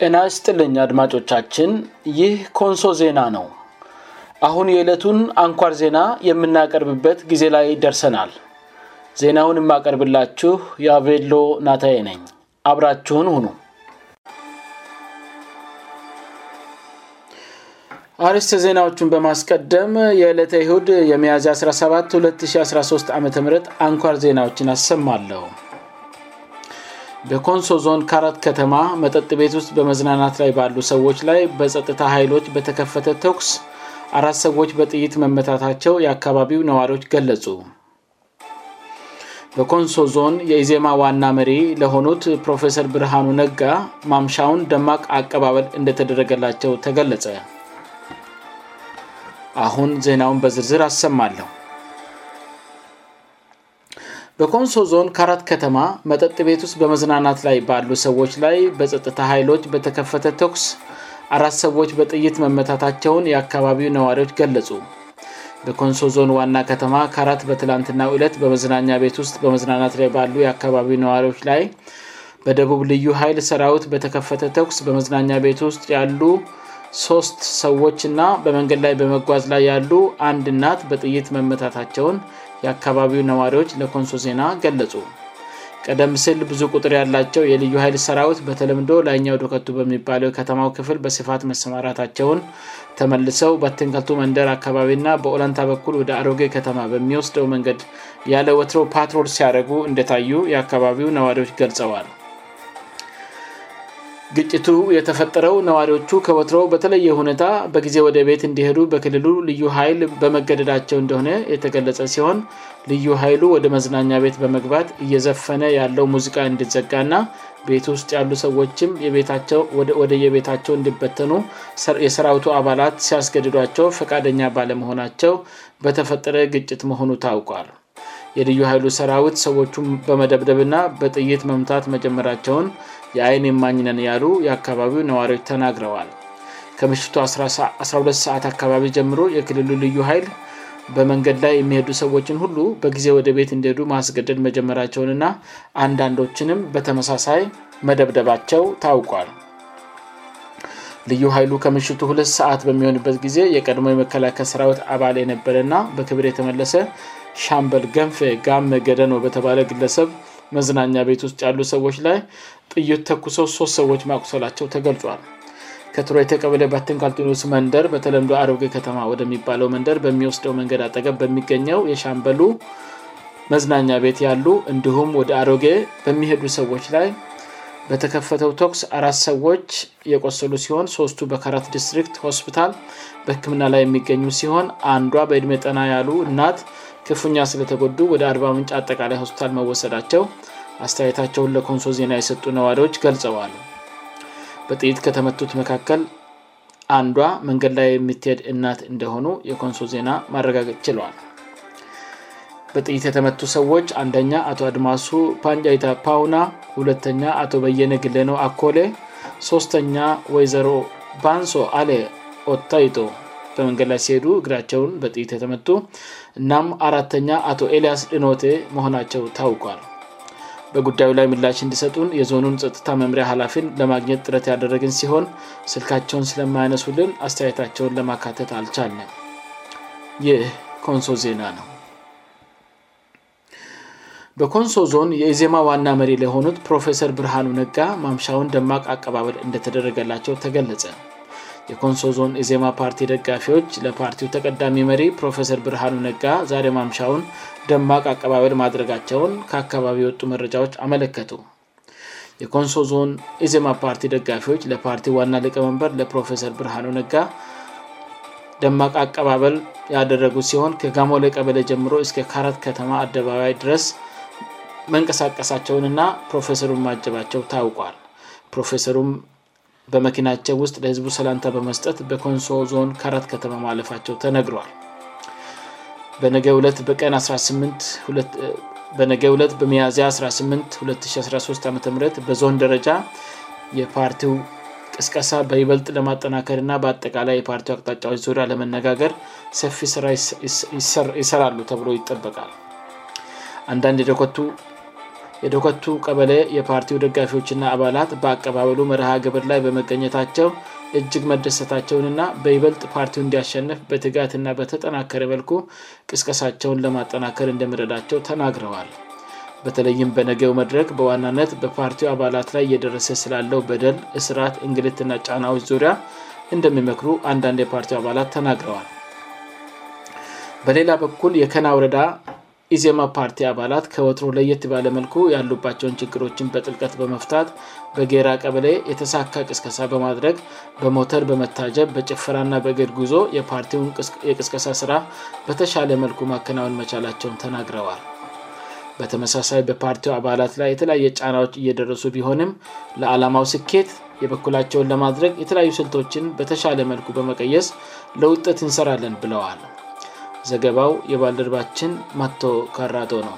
የናእስ ጥልኝ አድማጮቻችን ይህ ኮንሶ ዜና ነው አሁን የዕለቱን አንኳር ዜና የምናቀርብበት ጊዜ ላይ ደርሰናል ዜናውን የማቀርብላችሁ የአቬሎ ናታዬ ነኝ አብራችሁን ሁኑ አርስተ ዜናዎቹን በማስቀደም የዕለተ ይሁድ የመያዝ 17 2013 ዓ ም አንኳር ዜናዎችን አሰማለሁ በኮንሶ ዞን ካረት ከተማ መጠጥ ቤት ውስጥ በመዝናናት ላይ ባሉ ሰዎች ላይ በጸጥታ ኃይሎች በተከፈተ ተኩስ አራት ሰዎች በጥይት መመታታቸው የአካባቢው ነዋሪዎች ገለጹ በኮንሶ ዞን የኢዜማ ዋና መሪ ለሆኑት ፕሮፌሰር ብርሃኑ ነጋ ማምሻውን ደማቅ አቀባበል እንደተደረገላቸው ተገለጸ አሁን ዜናውን በዝርዝር አሰማለሁ በኮንሶ ዞን ካራት ከተማ መጠጥ ቤት ውስጥ በመዝናናት ላይ ባሉ ሰዎች ላይ በጸጥታ ኃይሎች በተከፈተ ተኩስ አራት ሰዎች በጥይት መመታታቸውን የአካባቢው ነዋሪዎች ገለጹ በኮንሶ ዞን ዋና ከተማ ካራት በትላንትና ዕለት በመዝናኛ ቤት ውስጥ በመዝናናት ላይ ባሉ የአካባቢው ነዋሪዎች ላይ በደቡብ ልዩ ኃይል ሰራዊት በተከፈተ ተኩስ በመዝናኛ ቤት ውስጥ ያሉ ሶስት ሰዎች ና በመንገድ ላይ በመጓዝ ላይ ያሉ አንድ ናት በጥይት መመታታቸውን የአካባቢው ነዋሪዎች ለኮንሶ ዜና ገለጹ ቀደም ስል ብዙ ቁጥር ያላቸው የልዩ ሀይል ሰራዊት በተለምዶ ላኛው ዶከቱ በሚባለው ከተማው ክፍል በስፋት መሰማራታቸውን ተመልሰው በትንከልቱ መንደር አካባቢ ና በኦላንታ በኩል ወደ አሮጌ ከተማ በሚወስደው መንገድ ያለ ወትረው ፓትሮል ሲያደረጉ እንደታዩ የአካባቢው ነዋሪዎች ገልጸዋል ግጭቱ የተፈጠረው ነዋሪዎቹ ከወትሮ በተለየ ሁኔታ በጊዜ ወደ ቤት እንዲሄዱ በክልሉ ልዩ ሀይል በመገደዳቸው እንደሆነ የተገለጸ ሲሆን ልዩ ኃይሉ ወደ መዝናኛ ቤት በመግባት እየዘፈነ ያለው ሙዚቃ እንዲዘጋ ና ቤት ውስጥ ያሉ ሰዎችም ወደየቤታቸው እንዲበተኑ የሰራዊቱ አባላት ሲያስገድዷቸው ፈቃደኛ ባለመሆናቸው በተፈጠረ ግጭት መሆኑ ታውቋል የልዩ ኃይሉ ሰራዊት ሰዎቹ በመደብደብ ና በጥይት መምታት መጀመራቸውን የአይን የማኝነን ያሉ የአካባቢው ነዋሪዎች ተናግረዋል ከምሽቱ 12 ሰዓት አካባቢ ጀምሮ የክልሉ ልዩ ኃይል በመንገድ ላይ የሚሄዱ ሰዎችን ሁሉ በጊዜ ወደ ቤት እንዲሄዱ ማስገደድ መጀመራቸውንና አንዳንዶችንም በተመሳሳይ መደብደባቸው ታውቋል ልዩ ኃይሉ ከምሽቱ ሁ ሰዓት በሚሆንበት ጊዜ የቀድሞ የመከላከል ሰራዊት አባል የነበረ ና በክብር የተመለሰ ሻምበል ገንፌ ጋመገደን ወበተባለ ግለሰብ መዝናኛ ቤት ውስጥ ያሉ ሰዎች ላይ ጥዩት ተኩሰው ሶስት ሰዎች ማቁሰላቸው ተገልጿል ከትሮ የተቀበለ በትንካልትንስ መንደር በተለምዶ አሮጌ ከተማ ወደሚባለው መንደር በሚወስደው መንገድ አጠገብ በሚገኘው የሻምበሉ መዝናኛ ቤት ያሉ እንዲሁም ወደ አሮጌ በሚሄዱ ሰዎች ላይ በተከፈተው ተኩስ አራት ሰዎች የቆሰሉ ሲሆን ሶስቱ በካራት ዲስትሪክት ሆስፒታል በህክምና ላይ የሚገኙ ሲሆን አንዷ በዕድሜጠና ያሉ እናት ክፉኛ ስለተጎዱ ወደ አልባ ምንጭ አጠቃላይ ሆስፒታል መወሰዳቸው አስተያየታቸውን ለኮንሶ ዜና የሰጡ ነዋሪዎች ገልጸዋሉ በጥይት ከተመቱት መካከል አንዷ መንገድ ላይ የምትሄድ እናት እንደሆኑ የኮንሶ ዜና ማረጋገጥ ችለዋል በጥይት የተመቱ ሰዎች አንደኛ አቶ አድማሱ ፓንጫይታ ፓውና ሁለተኛ አቶ በየነ ግለነው አኮሌ ሶስተኛ ወይዘሮ ባንሶ አሌ ኦታይቶ በመንገድ ላይ ሲሄዱ እግራቸውን በጥይት የተመቱ እናም አራተኛ አቶ ኤልያስ ድኖቴ መሆናቸው ታውቋል በጉዳዩ ላይ ምላሽ እንዲሰጡን የዞኑን ጸጥታ መምሪያ ሀላፊን ለማግኘት ጥረት ያደረግን ሲሆን ስልካቸውን ስለማያነሱልን አስተያየታቸውን ለማካተት አልቻለም ይህ ኮንሶ ዜና ነው በኮንሶ ዞን የኢዜማ ዋና መሪ ለሆኑት ፕሮፌሰር ብርሃኑ ነጋ ማምሻውን ደማቅ አቀባበል እንደተደረገላቸው ተገለጸ የኮንሶ ዞን ኢዜማ ፓርቲ ደጋፊዎች ለፓርቲው ተቀዳሚ መሪ ፕሮፌሰር ብርሃኑ ነጋ ዛሬ ማምሻውን ደማቅ አቀባበል ማድረጋቸውን ከአካባቢ የወጡ መረጃዎች አመለከቱ የኮንሶ ዞን ኢዜማ ፓርቲ ደጋፊዎች ለፓርቲ ዋና ሊቀመንበር ለፕሮፌሰር ብርሃኑ ነጋ ደማቃ አቀባበል ያደረጉ ሲሆን ከጋሞላ ቀበለ ጀምሮ እስከ ካራት ከተማ አደባባይ ድረስ መንቀሳቀሳቸውንና ፕሮፌሰሩን ማጀባቸው ታውቋልሮሰሩ በመኪናቸው ውስጥ ለህዝቡ ሰላንታ በመስጠት በኮንሶ ዞን ካራት ከተማ ማለፋቸው ተነግሯል በቀንበነገ ለት በሚያዚያ 18 2013 ዓ ም በዞን ደረጃ የፓርቲው ቅስቀሳ በይበልጥ ለማጠናከድ ና በአጠቃላይ የፓርቲ አቅጣጫዎች ዙሪያ ለመነጋገር ሰፊ ስራ ይሰራሉ ተብሎ ይጠበቃል አንዳንድ የደቱ የዶኮቱ ቀበለ የፓርቲው ደጋፊዎች ና አባላት በአቀባበሉ መርሃግብር ላይ በመገኘታቸው እጅግ መደሰታቸውንና በይበልጥ ፓርቲው እንዲያሸንፍ በትጋት ና በተጠናከረ መልኩ ቅስቀሳቸውን ለማጠናከር እንደሚረዳቸው ተናግረዋል በተለይም በነገው መድረግ በዋናነት በፓርቲው አባላት ላይ እየደረሰ ስላለው በደል እስርት እንግልትና ጫናዎች ዙሪያ እንደሚመክሩ አንዳንድ የፓርቲው አባላት ተናግረዋል በሌላ በኩል የከና ወረዳ ኢዜማ ፓርቲ አባላት ከወጥሮ ለየት ባለ መልኩ ያሉባቸውን ችግሮችን በጥልቀት በመፍታት በጌራ ቀበሌ የተሳካ ቅስከሳ በማድረግ በሞተር በመታጀብ በጭፍራ ና በእግድ ጉዞ የፓርቲውን የቅስቀሳ ስራ በተሻለ መልኩ ማከናወን መቻላቸውን ተናግረዋል በተመሳሳይ በፓርቲ አባላት ላይ የተለያየ ጫናዎች እየደረሱ ቢሆንም ለዓላማው ስኬት የበኩላቸውን ለማድረግ የተለያዩ ስልቶችን በተሻለ መልኩ በመቀየስ ለውጠት ይንሰራለን ብለዋል ዘገባው የባልርባችን ማቶ ካራዶ ነው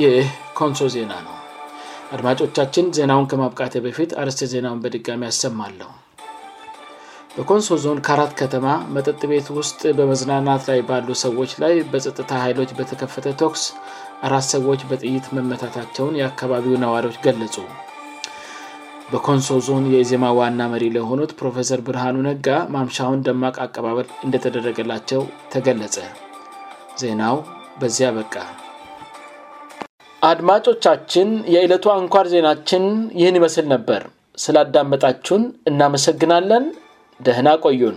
ይህ ኮንሶ ዜና ነው አድማጮቻችን ዜናውን ከማብቃት በፊት አርስተ ዜናውን በድጋሚ ያሰማለው በኮንሶ ዞን ከአራት ከተማ መጠጥ ቤት ውስጥ በመዝናናት ላይ ባሉ ሰዎች ላይ በጸጥታ ኃይሎች በተከፈተ ቶኩስ አራት ሰዎች በጥይት መመታታቸውን የአካባቢው ነዋሪዎች ገለጹ በኮንሶ ዞን የኢዜማ ዋና መሪ ለሆኑት ፕሮፌሰር ብርሃኑ ነጋ ማምሻሁን ደማቅ አቀባበል እንደተደረገላቸው ተገለጸ ዜናው በዚያ ያበቃ አድማጮቻችን የዕለቱ አንኳር ዜናችን ይህን ይመስል ነበር ስላዳመጣችሁን እናመሰግናለን ደህና ቆዩን